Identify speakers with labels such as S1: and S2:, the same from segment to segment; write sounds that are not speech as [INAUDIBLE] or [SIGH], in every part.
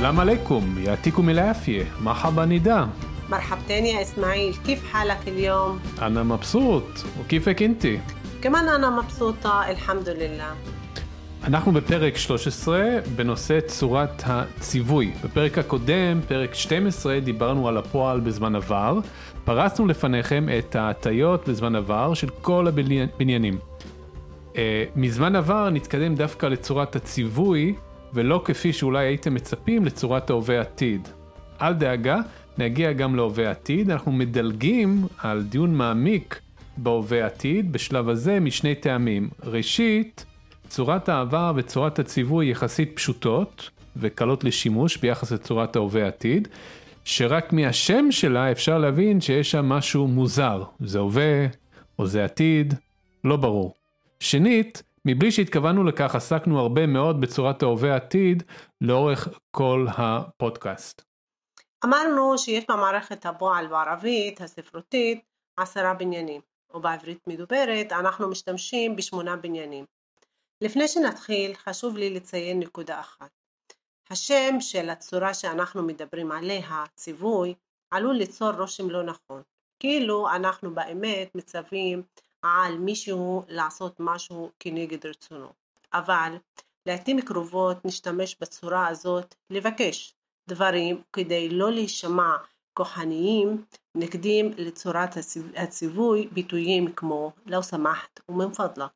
S1: السلام عليكم يعطيكم العافية مرحبا نداء
S2: مرحبتين يا إسماعيل كيف حالك اليوم؟
S1: أنا مبسوط وكيفك أنت؟
S2: كمان أنا مبسوطة الحمد لله
S1: אנחנו בפרק 13 בנושא צורת הציווי. בפרק הקודם, פרק 12, דיברנו על הפועל בזמן עבר. פרסנו לפניכם את ההטיות בזמן עבר של כל הבניינים. Uh, מזמן עבר נתקדם דווקא לצורת הציווי, ולא כפי שאולי הייתם מצפים לצורת ההווה עתיד. אל דאגה, נגיע גם להווה עתיד, אנחנו מדלגים על דיון מעמיק בהווה עתיד בשלב הזה משני טעמים. ראשית, צורת העבר וצורת הציווי יחסית פשוטות וקלות לשימוש ביחס לצורת ההווה עתיד, שרק מהשם שלה אפשר להבין שיש שם משהו מוזר, זה הווה או זה עתיד, לא ברור. שנית, מבלי שהתכוונו לכך עסקנו הרבה מאוד בצורת ההווה עתיד לאורך כל הפודקאסט.
S2: אמרנו שיש במערכת הפועל בערבית הספרותית עשרה בניינים, ובעברית מדוברת אנחנו משתמשים בשמונה בניינים. לפני שנתחיל חשוב לי לציין נקודה אחת. השם של הצורה שאנחנו מדברים עליה, ציווי, עלול ליצור רושם לא נכון. כאילו אנחנו באמת מצווים על מישהו לעשות משהו כנגד רצונו. אבל לעתים קרובות נשתמש בצורה הזאת לבקש דברים כדי לא להישמע כוחניים נקדים לצורת הציווי ביטויים כמו לא שמחת ומן פדלק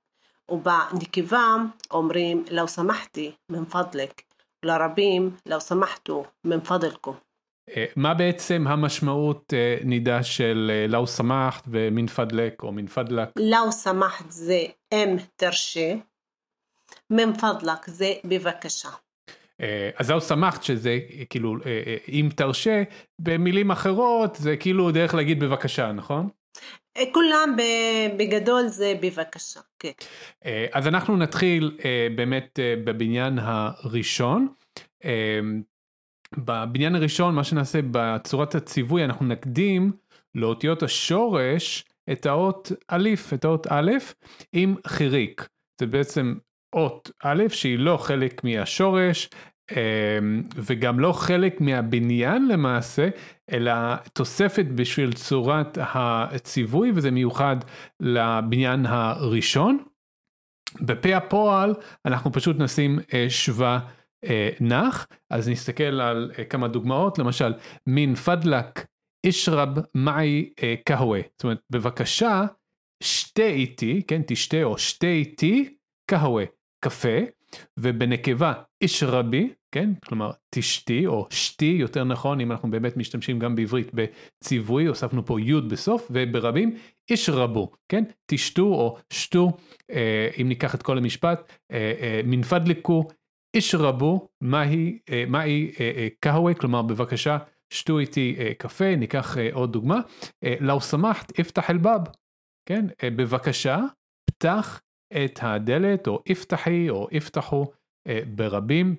S2: ובנקבה אומרים לא שמחתי מן פדלק לרבים לא שמחתו מן פדלקו
S1: אה, מה בעצם המשמעות אה, נידה של אה, לאו סמכת ומין פדלק או מין פדלק?
S2: לאו סמכת זה אם תרשה, מן פדלק זה בבקשה.
S1: אז לאו סמכת שזה כאילו אם תרשה, במילים אחרות זה כאילו דרך להגיד בבקשה, נכון?
S2: כולם בגדול זה בבקשה, כן.
S1: אז אנחנו נתחיל באמת בבניין הראשון. בבניין הראשון, מה שנעשה בצורת הציווי, אנחנו נקדים לאותיות השורש את האות א', את האות א', עם חיריק. זה בעצם אות א', שהיא לא חלק מהשורש, אמ, וגם לא חלק מהבניין למעשה, אלא תוספת בשביל צורת הציווי, וזה מיוחד לבניין הראשון. בפה הפועל אנחנו פשוט נשים אה, שווה אה, נח, אז נסתכל על אה, כמה דוגמאות, למשל, מן פדלק אישרב מאי אה, קהווה, זאת אומרת, בבקשה, שתה איתי, כן, תשתה או שתה איתי קהווה, קפה, ובנקבה אישרבי, כן, כלומר תשתי או שתי, יותר נכון, אם אנחנו באמת משתמשים גם בעברית בציווי, הוספנו פה י' בסוף, וברבים אישרבו, כן, תשתו או שתו, אה, אם ניקח את כל המשפט, אה, אה, מנפדלקו אישרבו, מהי, אה, מהי אה, אה, קהווה, כלומר בבקשה שתו איתי קפה, ניקח עוד דוגמה, לאו שמחת אפתח אל-בב, כן, בבקשה פתח את הדלת או אפתחי או אפתחו ברבים.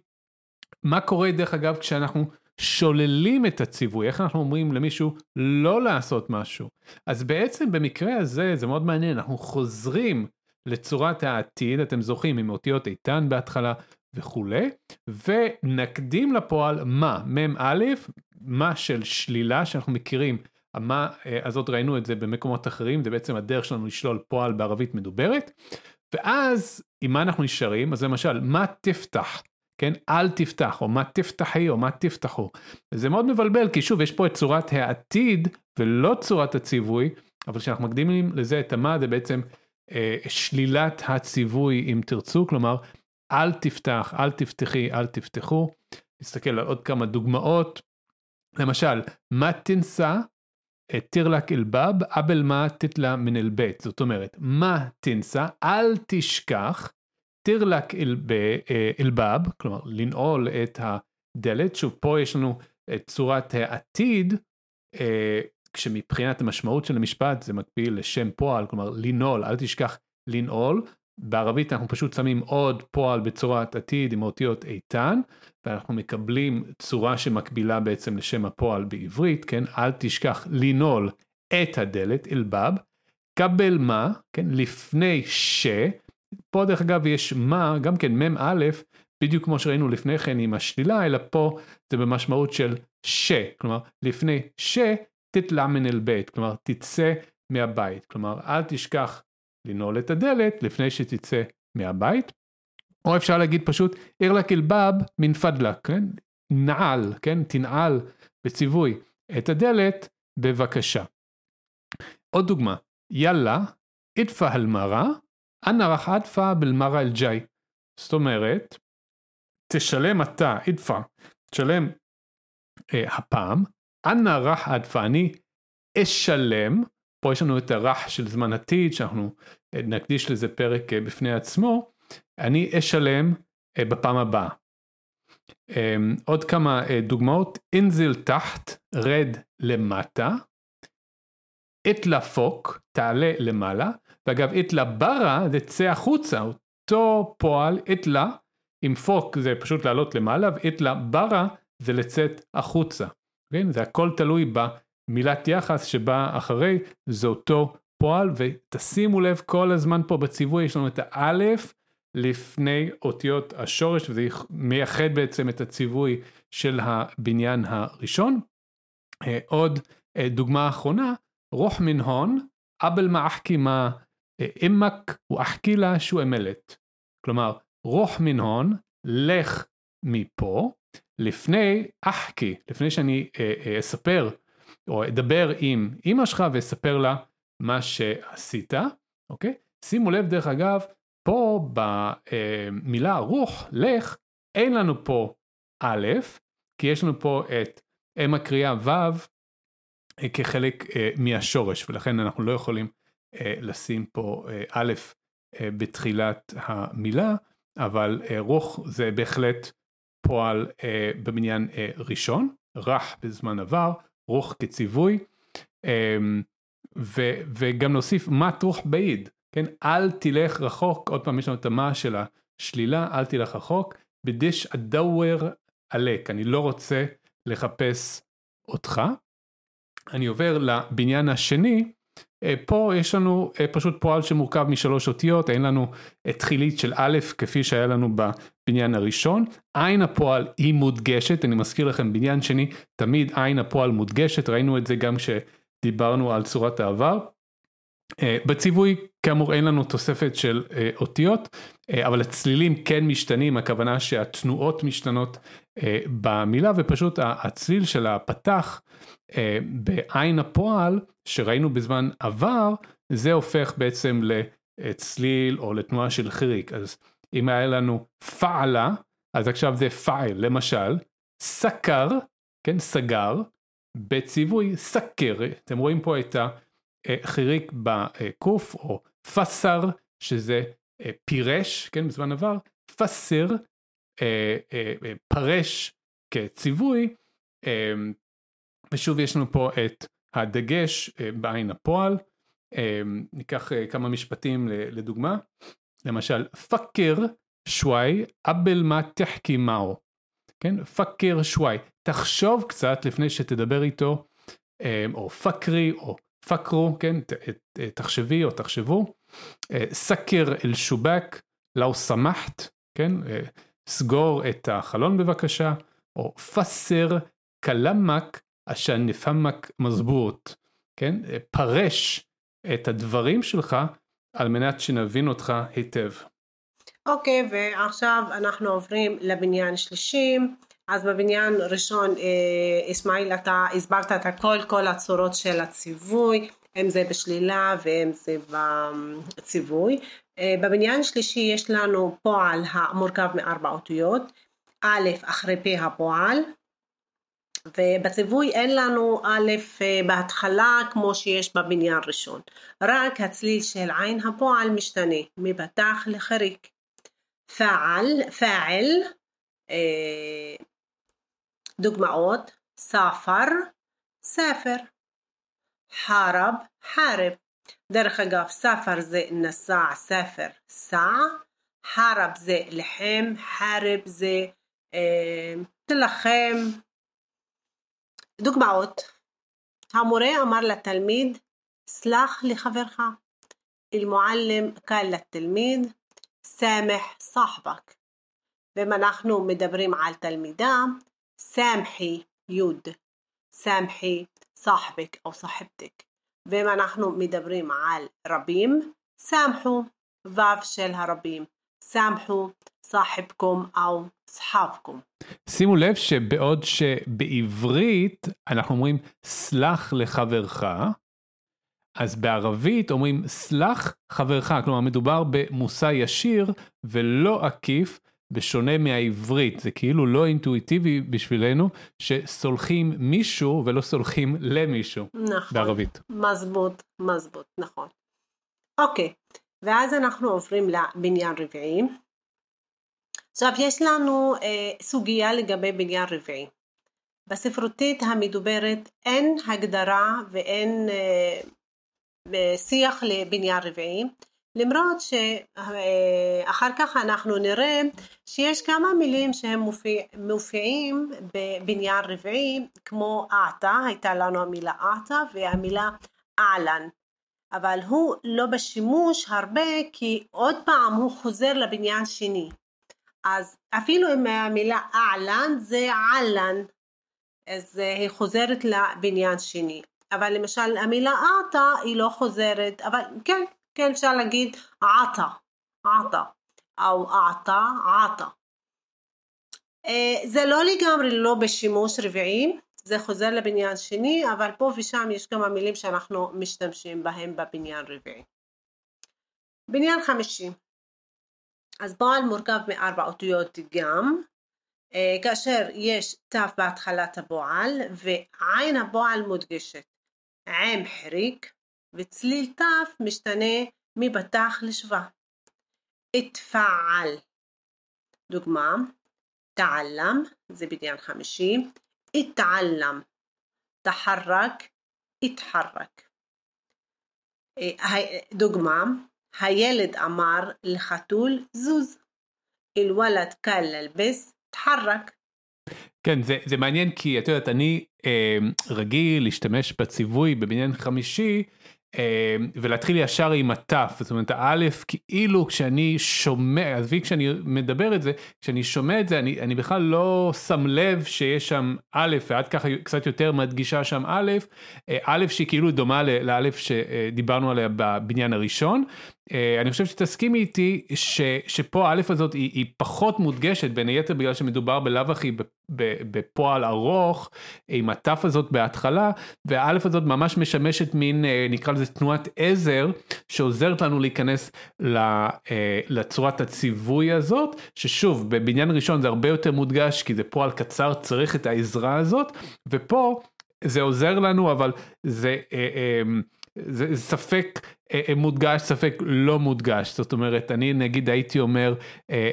S1: מה קורה דרך אגב כשאנחנו שוללים את הציווי, איך אנחנו אומרים למישהו לא לעשות משהו? אז בעצם במקרה הזה זה מאוד מעניין, אנחנו חוזרים לצורת העתיד, אתם זוכרים עם אותיות איתן בהתחלה, וכולי, ונקדים לפועל מה, מ"א, מה של שלילה שאנחנו מכירים, המה אה, הזאת ראינו את זה במקומות אחרים, זה בעצם הדרך שלנו לשלול פועל בערבית מדוברת, ואז עם מה אנחנו נשארים, אז למשל, מה תפתח, כן, אל תפתח, או מה תפתחי, או מה תפתחו. זה מאוד מבלבל, כי שוב, יש פה את צורת העתיד, ולא צורת הציווי, אבל כשאנחנו מקדימים לזה את המה, זה בעצם אה, שלילת הציווי, אם תרצו, כלומר, אל תפתח, אל תפתחי, אל תפתחו. נסתכל על עוד כמה דוגמאות. למשל, מה תנסה תירלק אלבב, אבל מה תתלה מן אלבית. זאת אומרת, מה תנסה, אל תשכח, תירלק אלבב, כלומר לנעול את הדלת, שוב פה יש לנו את צורת העתיד, כשמבחינת המשמעות של המשפט זה מקביל לשם פועל, כלומר לנעול, אל תשכח לנעול, בערבית אנחנו פשוט שמים עוד פועל בצורת עתיד עם אותיות איתן, ואנחנו מקבלים צורה שמקבילה בעצם לשם הפועל בעברית, כן? אל תשכח לנעול את הדלת, אלבב, קבל מה, כן? לפני ש, פה דרך אגב יש מה, גם כן מ"א, בדיוק כמו שראינו לפני כן עם השלילה, אלא פה זה במשמעות של ש, כלומר לפני ש תתלה מן אל בית, כלומר תצא מהבית, כלומר אל תשכח לנעול את הדלת לפני שתצא מהבית, או אפשר להגיד פשוט אירלק אלבב מן פדלק, כן? נעל, כן? תנעל בציווי את הדלת בבקשה. עוד דוגמה, יאללה, אדפה הלמרה, אנא רח אדפה בלמרה אל ג'אי. זאת אומרת, תשלם אתה, אדפה, תשלם אה, הפעם, אנא רח אדפה, אני אשלם, פה יש לנו את הרח של זמן עתיד, שאנחנו אה, נקדיש לזה פרק אה, בפני עצמו, אני אשלם אה, בפעם הבאה. אמ, עוד כמה דוגמאות, אינזל תחת, רד למטה, אתלה פוק, תעלה למעלה, ואגב אתלה ברה זה צא החוצה, אותו פועל אתלה, עם פוק זה פשוט לעלות למעלה, ואתלה ברה זה לצאת החוצה. כן? זה הכל תלוי במילת יחס שבאה אחרי, זה אותו פועל, ותשימו לב כל הזמן פה בציווי יש לנו את האלף לפני אותיות השורש, וזה מייחד בעצם את הציווי של הבניין הראשון. אה, עוד אה, דוגמה אחרונה, רוח מן הון, אבל מה אחכי מה אמק ואחכי לה שהוא אמלת. כלומר, רוח מן הון, לך מפה, לפני אחכי, לפני שאני אה, אספר או אדבר עם אמא שלך ואספר לה מה שעשית, אוקיי? שימו לב דרך אגב, פה במילה רוח, לך, אין לנו פה א', כי יש לנו פה את אם הקריאה ו' אה, כחלק אה, מהשורש, ולכן אנחנו לא יכולים אה, לשים פה א' בתחילת המילה, אבל רוח זה בהחלט פועל במניין ראשון, רך בזמן עבר, רוח כציווי. ו, וגם נוסיף מה תרוך בעיד, כן? אל תלך רחוק, עוד פעם יש לנו את המה של השלילה, אל תלך רחוק, בדיש אדאוור עלק, אני לא רוצה לחפש אותך. אני עובר לבניין השני, אה, פה יש לנו אה, פשוט פועל שמורכב משלוש אותיות, אין לנו תחילית של א' כפי שהיה לנו בבניין הראשון, עין הפועל היא מודגשת, אני מזכיר לכם בניין שני תמיד עין הפועל מודגשת, ראינו את זה גם כש... דיברנו על צורת העבר. אה, בציווי כאמור אין לנו תוספת של אה, אותיות, אה, אבל הצלילים כן משתנים, הכוונה שהתנועות משתנות במילה ופשוט הצליל של הפתח בעין הפועל שראינו בזמן עבר, זה הופך בעצם לצליל או לתנועה של חיריק. אז אם היה לנו פעלה, אז עכשיו זה פעל, למשל, סקר, כן, סגר, בציווי סקר, אתם רואים פה את החיריק בקוף או פסר שזה אה, פירש, כן, בזמן עבר, פסר, אה, אה, פרש כציווי, ושוב יש לנו פה את הדגש בעין הפועל, ניקח כמה משפטים לדוגמה, למשל פקר שוואי אבל מה תחכי מאו, כן, פקר שוואי, תחשוב קצת לפני שתדבר איתו, אמ, או פקרי, או פקרו, כן, תחשבי או תחשבו. אה, סקר אל שובק, לאו סמחת, כן, אה, סגור את החלון בבקשה, או פסר קלמק אשר נפמק מזבוט, כן, אה, פרש את הדברים שלך על מנת שנבין אותך היטב.
S2: אוקיי, okay, ועכשיו אנחנו עוברים לבניין שלישי. אז בבניין ראשון אסמאעיל אה, אתה הסברת את הכל, כל הצורות של הציווי, אם זה בשלילה ואם זה בציווי. אה, בבניין שלישי יש לנו פועל המורכב מארבע אותיות, א' אחרי פ' הפועל, ובציווי אין לנו א' בהתחלה כמו שיש בבניין ראשון, רק הצליל של עין הפועל משתנה מבטח לחריק. פעל, פעל, דוגמאות, ספר, ספר, חרב, חרב. דרך אגב, ספר זה נסע, ספר, סע, חרב זה לחם, חרב זה אה, תלחם. דוגמאות, המורה אמר לתלמיד, סלח לחברך. المعلم قال לתלמיד, סמח صاحبك. ואם אנחנו מדברים על תלמידה, סמחי יוד, סמחי صاحبك או صاحبتك. ואם אנחנו מדברים על רבים, סמחו, וו של הרבים, סמחו, صاحبكم או صحابكم.
S1: שימו לב שבעוד שבעברית אנחנו אומרים סלח לחברך, אז בערבית אומרים סלח חברך, כלומר מדובר במושא ישיר ולא עקיף, בשונה מהעברית, זה כאילו לא אינטואיטיבי בשבילנו, שסולחים מישהו ולא סולחים למישהו
S2: נכון.
S1: בערבית.
S2: מזבוט, מזבוט, נכון. אוקיי, ואז אנחנו עוברים לבניין רביעי. עכשיו יש לנו אה, סוגיה לגבי בניין רביעי. בספרותית המדוברת אין הגדרה ואין אה, שיח לבניין רביעי, למרות שאחר כך אנחנו נראה שיש כמה מילים שהם מופיע, מופיעים בבניין רביעי, כמו אעתה, הייתה לנו המילה אעתה והמילה אעלן. אבל הוא לא בשימוש הרבה כי עוד פעם הוא חוזר לבניין שני. אז אפילו אם המילה אעלן זה עלן, אז היא חוזרת לבניין שני. אבל למשל המילה עטה היא לא חוזרת, אבל כן, כן אפשר להגיד עטה, עטה, או עטה, עטה. זה לא לגמרי לא בשימוש רביעי, זה חוזר לבניין שני, אבל פה ושם יש כמה מילים שאנחנו משתמשים בהם בבניין רביעי. בניין חמישי, אז פועל מורכב מארבע אותיות גם, כאשר יש ת' בהתחלת הפועל ועין הפועל מודגשת. עם חריק וצליל ת' משתנה מבטח לשבא. התפעל. דוגמה, תעלם, זה בניין חמישי, התעלם, תחרק, התחרק. דוגמה, הילד אמר לחתול זוז. אל-ולד קל ללבס, תחרק.
S1: כן, זה, זה מעניין כי את יודעת, אני אה, רגיל להשתמש בציווי בבניין חמישי ולהתחיל ישר עם התף, זאת אומרת האלף כאילו כשאני שומע, עזבי כשאני מדבר את זה, כשאני שומע את זה אני, אני בכלל לא שם לב שיש שם א' ועד ככה קצת יותר מדגישה שם א', אה, א' שהיא כאילו דומה לאלף שדיברנו עליה בבניין הראשון, אני חושב שתסכימי איתי ש, שפה האלף הזאת היא, היא פחות מודגשת בין היתר בגלל שמדובר בלאו הכי בפועל ארוך עם התף הזאת בהתחלה והאלף הזאת ממש משמשת מין uh, נקרא לזה תנועת עזר שעוזרת לנו להיכנס uh, לצורת הציווי הזאת ששוב בבניין ראשון זה הרבה יותר מודגש כי זה פועל קצר צריך את העזרה הזאת ופה זה עוזר לנו אבל זה. זה ספק אה, אה, מודגש, ספק לא מודגש, זאת אומרת, אני נגיד הייתי אומר אה,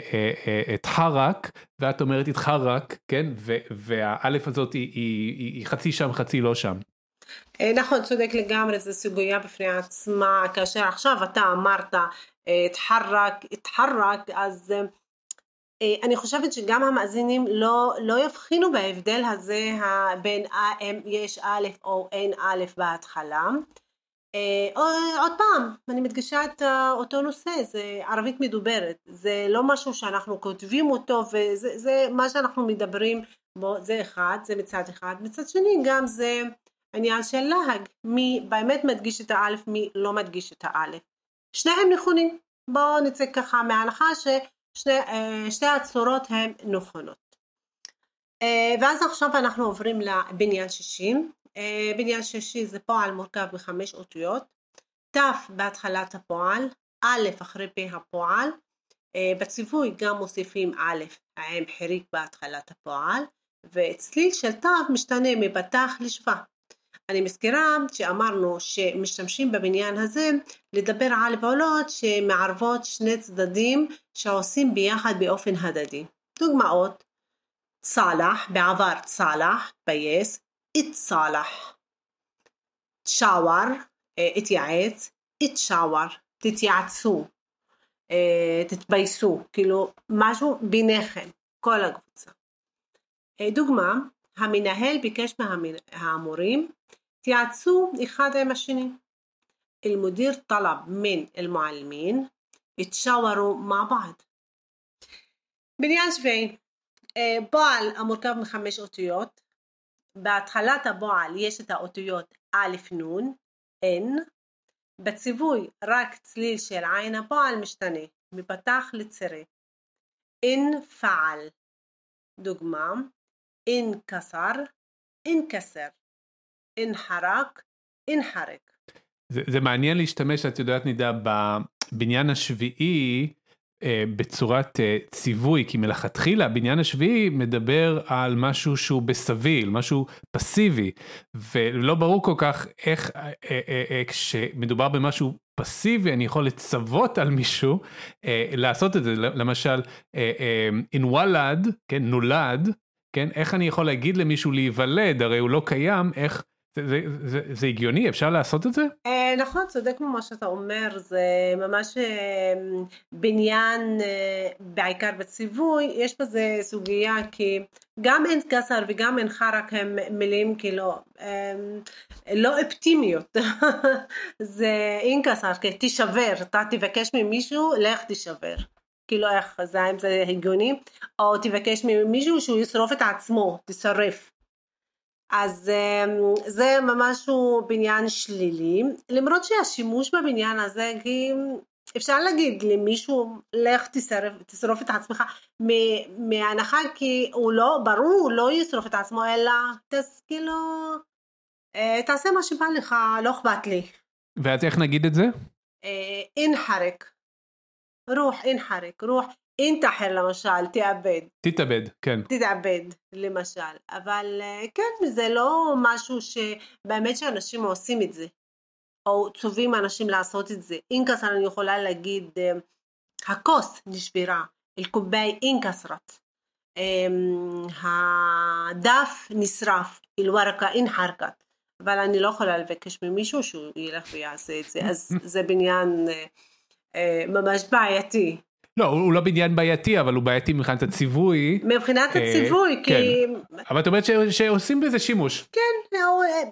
S1: את חרק, ואת אומרת את חרק, כן, והאלף הזאת היא, היא, היא, היא חצי שם, חצי לא שם.
S2: נכון, צודק לגמרי, זו סוגיה בפני עצמה, כאשר עכשיו אתה אמרת תחרק, תחרק, אז אני חושבת שגם המאזינים לא, לא יבחינו בהבדל הזה בין יש א' או אין א' בהתחלה. אה, עוד פעם, אני מדגישה את אותו נושא, זה ערבית מדוברת, זה לא משהו שאנחנו כותבים אותו וזה זה מה שאנחנו מדברים בו, זה אחד, זה מצד אחד, מצד שני גם זה עניין של להג, מי באמת מדגיש את האלף, מי לא מדגיש את האלף. שניהם נכונים, בואו נצא ככה מההנחה ששתי אה, הצורות הן נכונות. אה, ואז עכשיו אנחנו עוברים לבניין שישים, אה, בניין שישי זה פועל מורכב מחמש אותיות, ת' בהתחלת הפועל, א' אחרי פ' הפועל, אה, בציווי גם מוסיפים א' עם חריק בהתחלת הפועל, וצליל של תו משתנה מפתח לשבא. אני מזכירה שאמרנו שמשתמשים בבניין הזה לדבר על פעולות שמערבות שני צדדים שעושים ביחד באופן הדדי. דוגמאות צלח, בעבר צלח, בייס, אתצלח. שוואר, התייעץ, אתשוואר, תתייעצו, תתבייסו, כאילו משהו ביניכם, כל הקבוצה. דוגמה, המנהל ביקש מהמורים تيعتسو אחד עם השני. المدير طلب من المعلمين يتشاوروا مع بعض בניין שביעי בועל המורכב מחמש אותיות בהתחלת הבועל יש את האותיות א' נ', N, בציווי רק צליל של עין הפועל משתנה, מפתח לצירי. אין פעל. דוגמה, אין קסר, אין קסר. אין חרק, אין חרק.
S1: זה, זה מעניין להשתמש, את יודעת נידה, בבניין השביעי, בצורת אה, ציווי, כי מלכתחילה הבניין השביעי מדבר על משהו שהוא בסביל, משהו פסיבי, ולא ברור כל כך איך אה, אה, אה, אה, כשמדובר במשהו פסיבי אני יכול לצוות על מישהו אה, לעשות את זה, למשל אה, אה, אינוולד, כן, נולד, כן, איך אני יכול להגיד למישהו להיוולד, הרי הוא לא קיים, איך זה, הגיוני? אפשר לעשות את זה?
S2: אה, נכון, צודק ממה שאתה אומר, זה ממש אה, בניין, אה, בעיקר בציווי, יש בזה סוגיה כי גם אין קסר וגם אין חרק הם מילים כאילו לא אופטימיות, [LAUGHS] זה אין קסר, תישבר, אתה תבקש ממישהו, לך תישבר. כאילו איך, זה האם זה הגיוני? או תבקש ממישהו שהוא ישרוף את עצמו, תשרף. אז אמ, זה ממש הוא בניין שלילי, למרות שהשימוש בבניין הזה, כי אפשר להגיד למישהו, לך תשרף, תשרוף את עצמך, מהנחה כי הוא לא, ברור, הוא לא ישרוף את עצמו, אלא תס, כאילו, אה, תעשה מה שבא לך, לא אכפת לי.
S1: ואז איך נגיד את זה?
S2: אין חרק. רוח, אין חרק, רוח, אינתחר למשל, תאבד.
S1: תתאבד, כן.
S2: תתאבד, למשל. אבל אה, כן, זה לא משהו שבאמת שאנשים עושים את זה. או צובעים אנשים לעשות את זה. אינקסר אני יכולה להגיד, אה, הכוס נשברה, אל-קוביי אינקסרת. אמ, הדף נשרף, אל-וורקה אינחרקת. אבל אני לא יכולה לבקש ממישהו שהוא ילך ויעשה את זה, אז [LAUGHS] זה בניין אה, ממש בעייתי.
S1: לא, הוא לא בניין בעייתי, אבל הוא בעייתי מבחינת הציווי.
S2: מבחינת אה, הציווי, כי...
S1: כן. אבל את אומרת שעושים בזה שימוש.
S2: כן,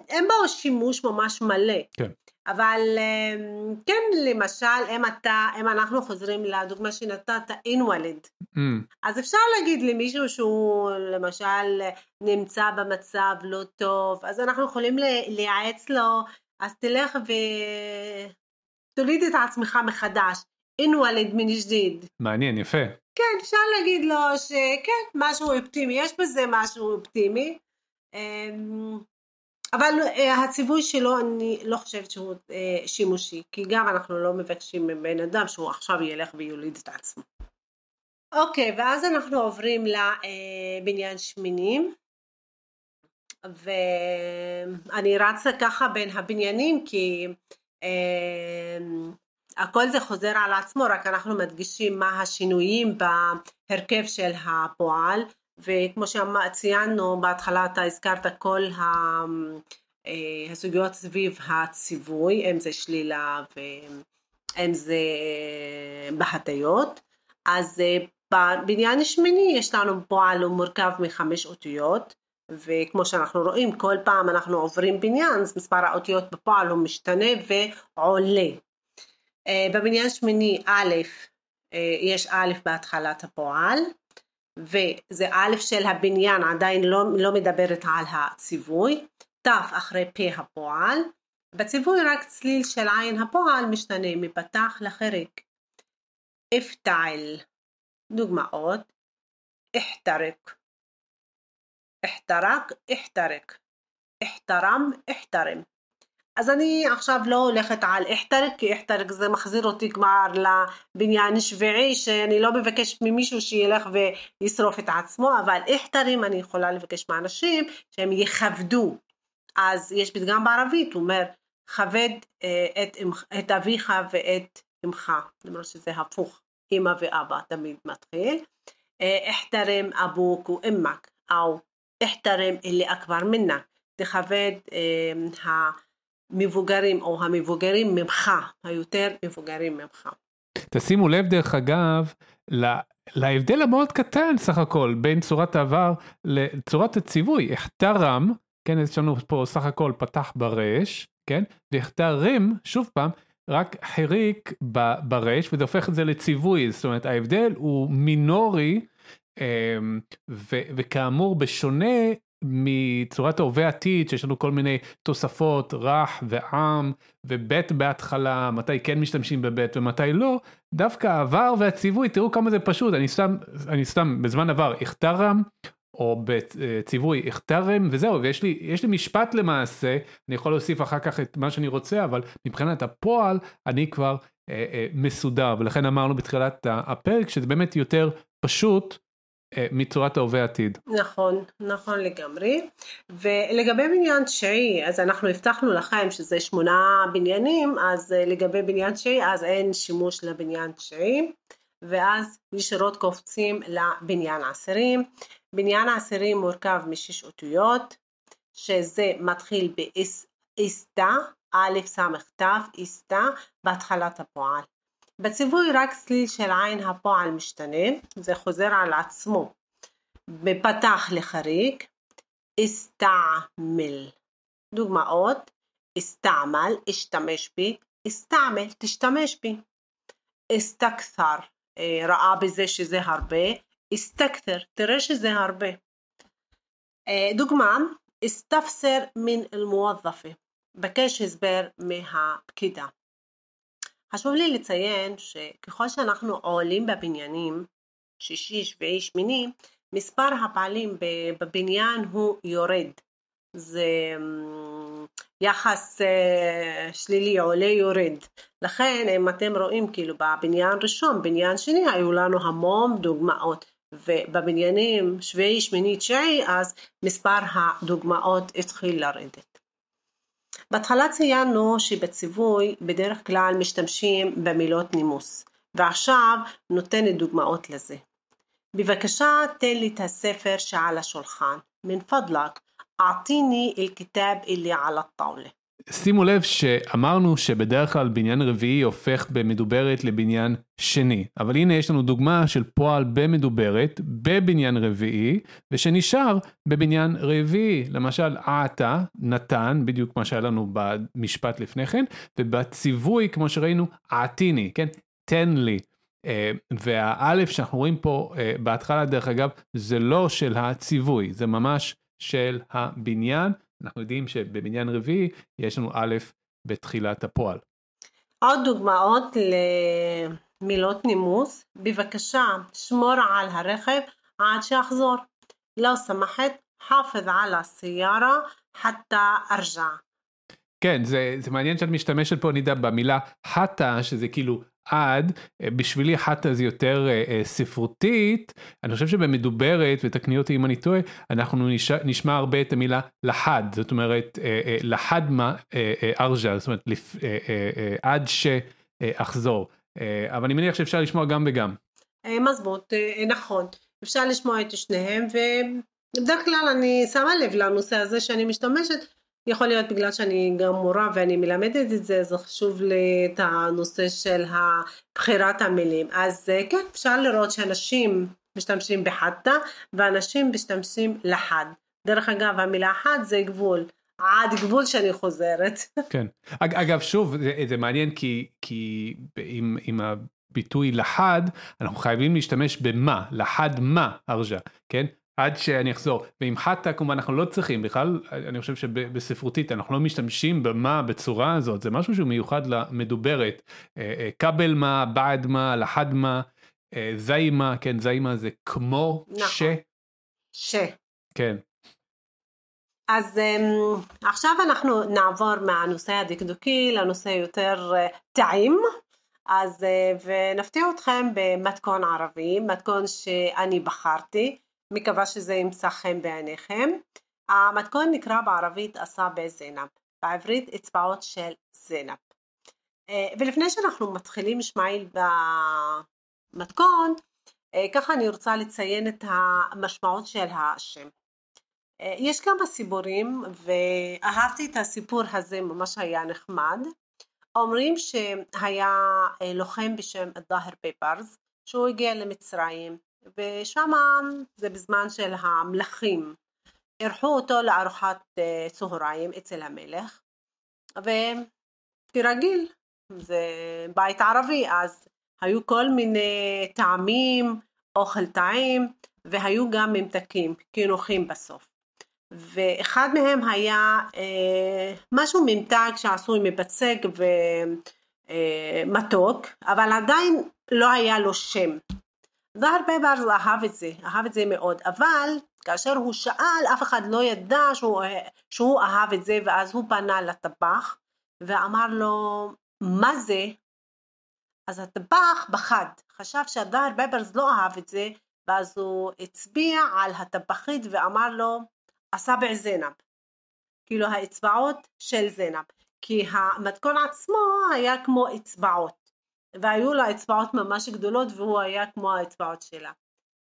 S2: אין בו שימוש ממש מלא.
S1: כן.
S2: אבל אה, כן, למשל, אם אתה, אם אנחנו חוזרים לדוגמה שנתת, אינוולד. Mm. אז אפשר להגיד למישהו שהוא למשל נמצא במצב לא טוב, אז אנחנו יכולים לייעץ לו, אז תלך ותוליד את עצמך מחדש. انولد من جديد.
S1: מעניין, יפה.
S2: כן, אפשר להגיד לו שכן, משהו אופטימי, יש בזה משהו אופטימי. אמ, אבל אה, הציווי שלו אני לא חושבת שהוא אה, שימושי, כי גם אנחנו לא מבקשים מבן אדם שהוא עכשיו ילך ויוליד את עצמו. אוקיי, ואז אנחנו עוברים לבניין שמינים, ואני רצה ככה בין הבניינים כי אמ, הכל זה חוזר על עצמו, רק אנחנו מדגישים מה השינויים בהרכב של הפועל, וכמו שציינו בהתחלה אתה הזכרת כל אה, הסוגיות סביב הציווי, אם זה שלילה ואם זה בהטיות, אז אה, בבניין שמיני יש לנו פועל מורכב מחמש אותיות, וכמו שאנחנו רואים כל פעם אנחנו עוברים בניין אז מספר האותיות בפועל הוא משתנה ועולה אה, במניין שמיני א', אה, יש א' בהתחלת הפועל, וזה א' של הבניין עדיין לא, לא מדברת על הציווי, ת' אחרי פ' הפועל, בציווי רק צליל של עין הפועל משתנה מפתח לחריק. אפתעל, דוגמאות, אחתרק, אחתרק, אחתרק, אחתרם, אחתרם. אז אני עכשיו לא הולכת על אחתרק, כי אחתרק זה מחזיר אותי כבר לבניין שביעי, שאני לא מבקשת ממישהו שילך וישרוף את עצמו, אבל אחתרים אני יכולה לבקש מאנשים שהם יכבדו. אז יש פתגם בערבית, הוא אומר, כבד אה, את, את אביך ואת אמך, למרות שזה הפוך, אמא ואבא תמיד מתחיל. אחתרם אבוק ואמק, או אחתרם אלי אכבר מנק, תכבד אה, המבוגרים או המבוגרים ממך, היותר מבוגרים ממך.
S1: תשימו לב דרך אגב, להבדל המאוד קטן סך הכל בין צורת העבר לצורת הציווי, אחתרם, כן, יש לנו פה סך הכל פתח ברש, כן, ואחתרם, שוב פעם, רק חיריק ברש וזה הופך את זה לציווי, זאת אומרת ההבדל הוא מינורי אמ, וכאמור בשונה מצורת ההווה עתיד שיש לנו כל מיני תוספות רך ועם ובית בהתחלה מתי כן משתמשים בבית ומתי לא דווקא העבר והציווי תראו כמה זה פשוט. אני סתם אני סתם בזמן עבר הכתרם או בציווי הכתרם וזהו ויש לי לי משפט למעשה אני יכול להוסיף אחר כך את מה שאני רוצה אבל מבחינת הפועל אני כבר אה, אה, מסודר. ולכן אמרנו בתחילת הפרק שזה באמת יותר פשוט מצורת ההווה עתיד.
S2: נכון, נכון לגמרי. ולגבי בניין תשיעי, אז אנחנו הבטחנו לכם שזה שמונה בניינים, אז אה, לגבי בניין תשיעי, אז אין שימוש לבניין תשיעי, ואז ישירות קופצים לבניין עשירים. בניין עשירים מורכב משש אותיות, שזה מתחיל באסתא, א' ס' ת', אסתא, בהתחלת הפועל. בציווי רק צליל של עין הפועל משתנה, זה חוזר על עצמו. בפתח לחריג, אסתעמל. דוגמאות, אסתעמל, אשתמש בי, אסתעמל, תשתמש בי. אסתכתר, אה, ראה בזה שזה הרבה, אסתכתר, תראה שזה הרבה. אה, דוגמה, אסתפסר מן אל-מוודפה, בקש הסבר מהפקידה. חשוב לי לציין שככל שאנחנו עולים בבניינים, שישי, שביעי, שמיני, מספר הפעלים בבניין הוא יורד. זה אמ, יחס אה, שלילי עולה יורד. לכן אם אתם רואים כאילו בבניין ראשון, בניין שני, היו לנו המון דוגמאות. ובבניינים שביעי, שמיני, תשיעי, אז מספר הדוגמאות התחיל לרדת. בהתחלה ציינו שבציווי בדרך כלל משתמשים במילות נימוס, ועכשיו נותנת דוגמאות לזה. בבקשה תן לי את הספר שעל השולחן, מן פדלק, אעטיני אל-כתאב אלי על הטאולה.
S1: שימו לב שאמרנו שבדרך כלל בניין רביעי הופך במדוברת לבניין שני, אבל הנה יש לנו דוגמה של פועל במדוברת בבניין רביעי, ושנשאר בבניין רביעי, למשל עתה, נתן, בדיוק מה שהיה לנו במשפט לפני כן, ובציווי כמו שראינו עתיני, כן, תן לי. Uh, והאלף שאנחנו רואים פה uh, בהתחלה דרך אגב זה לא של הציווי זה ממש של הבניין אנחנו יודעים שבבניין רביעי יש לנו א' בתחילת הפועל.
S2: עוד דוגמאות למילות נימוס, בבקשה שמור על הרכב עד שאחזור. לא סמכת, חאפז על הסיירה חתא ארג'ע.
S1: כן, זה, זה מעניין שאת משתמשת פה נידה במילה חתא, שזה כאילו עד, אה, בשבילי חטא זה יותר אה, אה, ספרותית, אני חושב שבמדוברת, ותקני אותי אם אני טועה, אנחנו נשמע, נשמע הרבה את המילה לחד, זאת אומרת לחד מה ארג'ה, זאת אומרת לפ, עד שאחזור, אבל אני מניח שאפשר לשמוע גם וגם.
S2: מזמות, נכון, אפשר לשמוע את שניהם, ובדרך כלל אני שמה לב לנושא הזה שאני משתמשת. יכול להיות בגלל שאני גם מורה ואני מלמדת את זה, זה חשוב לי את הנושא של בחירת המילים. אז אה, כן, אפשר לראות שאנשים משתמשים בחטא ואנשים משתמשים לחד. דרך אגב, המילה חד זה גבול. עד גבול שאני חוזרת. [LAUGHS]
S1: כן. אגב, שוב, זה, זה מעניין כי, כי עם, עם הביטוי לחד, אנחנו חייבים להשתמש במה, לחד מה ארג'ה, כן? עד שאני אחזור. ועם חטא כמובן אנחנו לא צריכים בכלל, אני חושב שבספרותית אנחנו לא משתמשים במה בצורה הזאת, זה משהו שהוא מיוחד למדוברת. אה, אה, כבל מה, בעד מה, לחד מה, אה, זיימה, כן זיימה זה כמו
S2: נכון. ש. ש.
S1: כן.
S2: אז אמ, עכשיו אנחנו נעבור מהנושא הדקדוקי לנושא יותר טעים, אז ונפתיע אתכם במתכון ערבי, מתכון שאני בחרתי, מקווה שזה ימצא חן בעיניכם. המתכון נקרא בערבית אסאבה זינב, בעברית אצבעות של זינב. אה, ולפני שאנחנו מתחילים ישמעאל במתכון, ככה אני רוצה לציין את המשמעות של השם. אה, יש כמה סיפורים ואהבתי את הסיפור הזה, ממש היה נחמד. אומרים שהיה אה, לוחם בשם דאהר פייפרס, שהוא הגיע למצרים, ושם זה בזמן של המלכים. אירחו אותו לארוחת אה, צהריים אצל המלך, וכרגיל, זה בית ערבי, אז היו כל מיני טעמים, אוכל טעים, והיו גם ממתקים, קינוחים בסוף. ואחד מהם היה אה, משהו ממתק שעשוי מבצק ומתוק, אה, אבל עדיין לא היה לו שם. והרבה פעמים אהב את זה, אהב את זה מאוד, אבל כאשר הוא שאל אף אחד לא ידע שהוא, שהוא אהב את זה ואז הוא פנה לטבח ואמר לו מה זה? אז הטבח בחד, חשב שהדר בברס לא אהב את זה ואז הוא הצביע על הטבחית ואמר לו אסאבע זינב, כאילו האצבעות של זינב, כי המתכון עצמו היה כמו אצבעות, והיו לה אצבעות ממש גדולות והוא היה כמו האצבעות שלה.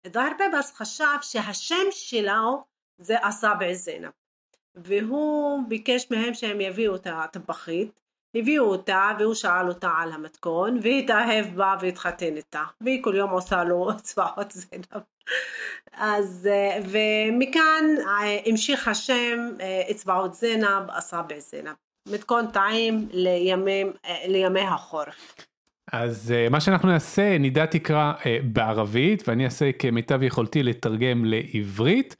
S2: דהר בבס חשב שהשם שלו זה אסאבע זינב, והוא ביקש מהם שהם יביאו את הטבחית, הביאו אותה והוא שאל אותה על המתכון והתאהב בה והתחתן איתה והיא כל יום עושה לו [LAUGHS] אצבעות זינב אז אה, ומכאן אה, המשיך השם אה, אצבעות זינב, אסאבע זינב. מתכון טעים לימי, לימי החורף.
S1: אז מה שאנחנו נעשה, נידה תקרא בערבית ואני אעשה כמיטב יכולתי לתרגם לעברית.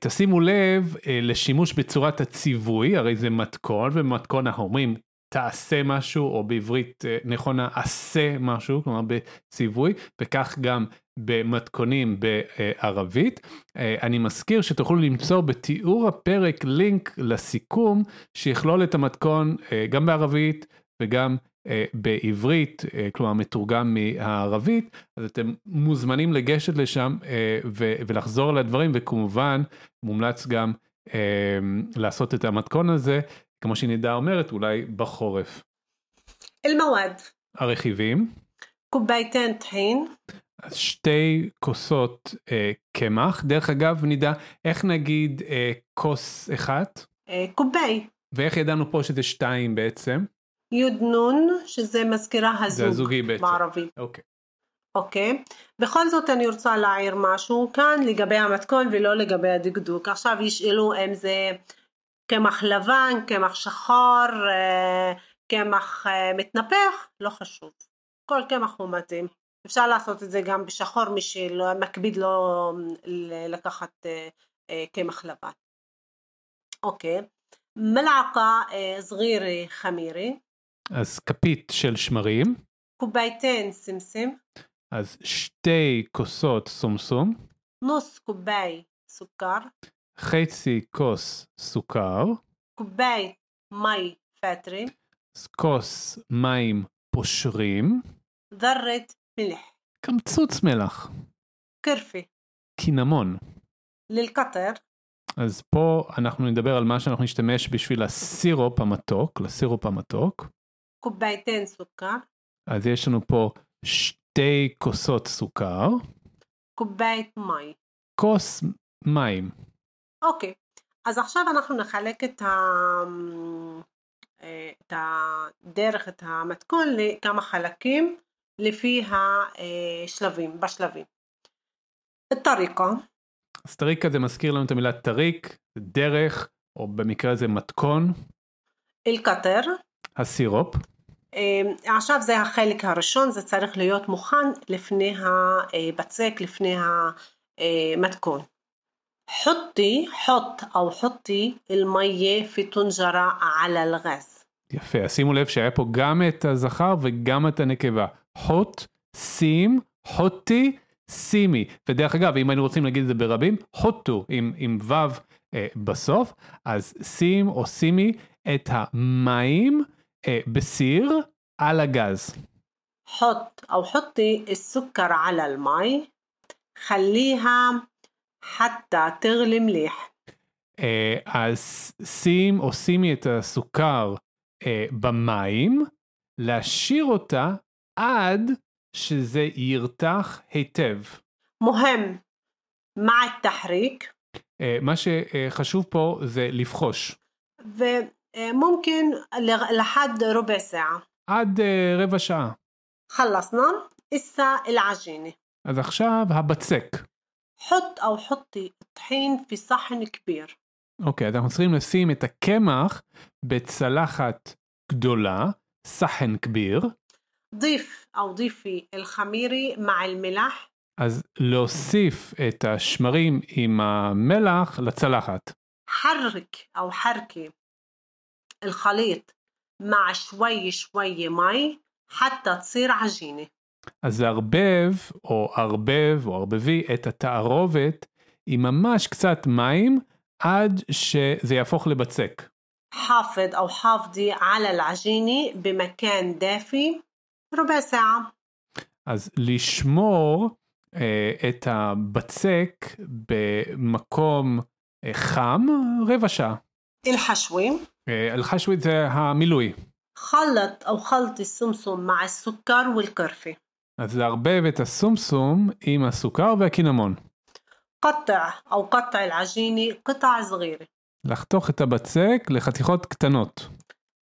S1: תשימו לב לשימוש בצורת הציווי, הרי זה מתכון ומתכון אנחנו אומרים תעשה משהו או בעברית נכונה עשה משהו, כלומר בציווי, וכך גם במתכונים בערבית. אה, אני מזכיר שתוכלו למצוא בתיאור הפרק לינק לסיכום שיכלול את המתכון אה, גם בערבית וגם אה, בעברית, כלומר מתורגם מהערבית, אז אתם מוזמנים לגשת לשם ולחזור על הדברים וכמובן מומלץ גם לעשות את המתכון הזה, כמו שנידה אומרת, אולי בחורף.
S2: אל-מוואד.
S1: הרכיבים.
S2: קובייתן טחין.
S1: אז שתי כוסות אה, קמח, דרך אגב נדע איך נגיד אה, כוס אחת?
S2: אה, קובי.
S1: ואיך ידענו פה שזה שתיים בעצם?
S2: יוד נון, שזה מזכירה הזוג
S1: זה הזוגי בעצם.
S2: בערבית.
S1: אוקיי.
S2: אוקיי. בכל זאת אני רוצה להעיר משהו כאן לגבי המתכון ולא לגבי הדקדוק. עכשיו ישאלו אם זה קמח לבן, קמח שחור, אה, קמח אה, מתנפח, לא חשוב. כל קמח הוא מתאים. אפשר לעשות את זה גם בשחור מי שמקביד לא לקחת אה, אה, קמח לבן. אוקיי, מלעקה صغيرة חמירי.
S1: אז כפית של שמרים.
S2: קובייתן סמסם.
S1: אז שתי כוסות סומסום.
S2: נוס קובי סוכר.
S1: חצי כוס סוכר.
S2: קובי מי פטרין.
S1: כוס מים פושרים.
S2: דרת מלח.
S1: קמצוץ מלח.
S2: קרפי.
S1: קינמון.
S2: ללקטר.
S1: אז פה אנחנו נדבר על מה שאנחנו נשתמש בשביל הסירופ המתוק, לסירופ המתוק.
S2: קובייתן סוכר.
S1: אז יש לנו פה שתי כוסות סוכר.
S2: كباية مي.
S1: כוס מים.
S2: אוקיי, אז עכשיו אנחנו נחלק את, ה... את הדרך, את המתכון לכמה חלקים. לפי השלבים, בשלבים. طريقة.
S1: אז طريقة זה מזכיר לנו את המילה טריק, דרך, או במקרה הזה מתכון.
S2: אל-קטר.
S1: הסירופ.
S2: אמ, עכשיו זה החלק הראשון, זה צריך להיות מוכן לפני הבצק, לפני המתכון. חוטי, חוט או חוטי אל-מיה פיטונג'רה על אל-גז.
S1: יפה, אז שימו לב שהיה פה גם את הזכר וגם את הנקבה. חוט, שים, חוטי, סימי. ודרך אגב, אם היינו רוצים להגיד את זה ברבים, חוטו עם, עם ו' אה, בסוף, אז שים או סימי את המים. בסיר על הגז.
S2: حط أو حطي السكر على المي خليها حتى تغلي مليح
S1: אה, אז שים או שימי את הסוכר אה, במים, להשאיר אותה עד שזה ירתח היטב.
S2: مهم مع التحريك
S1: אה, מה שחשוב פה זה לבחוש.
S2: وممكن لغ- لحد ربع ساعة
S1: עד אה, רבע שעה.
S2: خلصنا إسا العجينة
S1: אז עכשיו הבצק.
S2: حط أو حطي الطحين في صحن كبير
S1: אוקיי, אז אנחנו צריכים לשים את הקמח בצלחת גדולה, סחן כביר,
S2: ضيف أو ضيفي الخميرة مع الملح
S1: אז להוסיף את השמרים עם המלח לצלחת.
S2: حرك أو حركي الخليط مع شوي شوي مي حتى تصير عجينة
S1: אז לערבב, או ערבב, או ערבבי, את התערובת עם ממש קצת מים, עד שזה יהפוך לבצק.
S2: حافظ أو حافظي على العجينة بمكان دافي ربع ساعة
S1: אז לשמור אה, את הבצק במקום אה, חם רבע שעה.
S2: الحشوة
S1: אה, الحشوة זה המילוי.
S2: خلط أو خلط السمسم مع السكر والقرفة
S1: אז לערבב את הסומסום עם הסוכר והקינמון.
S2: قطع أو قطع العجينة قطع صغيرة
S1: לחתוך את הבצק לחתיכות קטנות.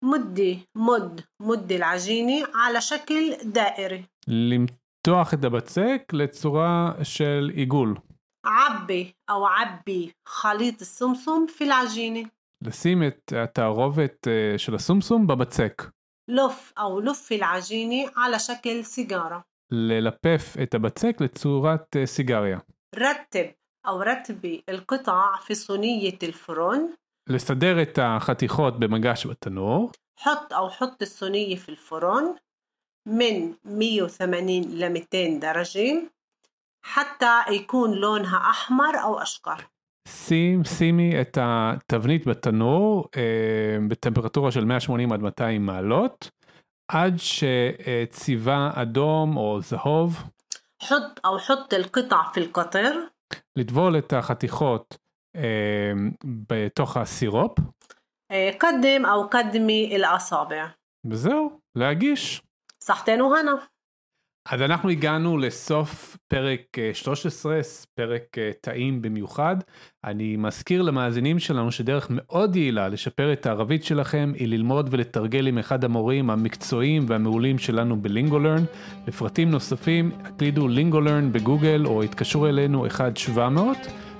S2: مدي مد مد العجينة على شكل دائري
S1: למתוח את הבצק לצורה של עיגול.
S2: عبي أو عبي خليط السمسم في العجينة
S1: לשים את התערובת אה, של הסומסום בבצק.
S2: لف أو لف العجينة على شكل سيجارة
S1: ללפף את הבצק לצורת אה, סיגריה.
S2: رتب أو رتبي القطع في صينية الفرن
S1: לסדר את החתיכות במגש בתנור.
S2: حط أو حط الصينية في الفرن من 180 ل 200 درجة حتى يكون لونها أحمر أو أشقر
S1: שים, שימי את התבנית בתנור אה, בטמפרטורה של 180 עד 200 מעלות, עד שצבעה אדום או זהוב,
S2: حط أو حط القطع في القطر
S1: לטבול את החתיכות אה, בתוך הסירופ,
S2: آه، قدم أو قدمي الأصابع
S1: וזהו, להגיש.
S2: صحتين وهنا
S1: אז אנחנו הגענו לסוף פרק אה, 13, פרק אה, טעים במיוחד. אני מזכיר למאזינים שלנו שדרך מאוד יעילה לשפר את הערבית שלכם היא ללמוד ולתרגל עם אחד המורים המקצועיים והמעולים שלנו בלינגולרן. לפרטים נוספים הקלידו לינגולרן בגוגל או התקשרו אלינו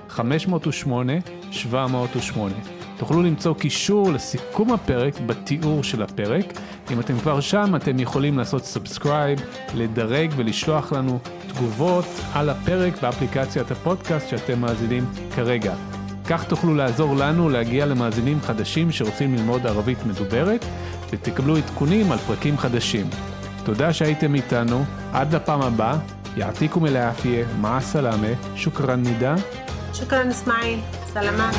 S1: 1-700-508-708. תוכלו למצוא קישור לסיכום הפרק בתיאור של הפרק. אם אתם כבר שם, אתם יכולים לעשות subscribe, לדרג ולשלוח לנו תגובות על הפרק באפליקציית הפודקאסט שאתם מאזינים כרגע. כך תוכלו לעזור לנו להגיע למאזינים חדשים שרוצים ללמוד ערבית מדוברת, ותקבלו עדכונים על פרקים חדשים. תודה שהייתם איתנו, עד לפעם הבאה, יעתיקו מלאפיה, מה סלאמה, שוכרן נידה.
S2: שוכרן אסמאעיל, סלאמה.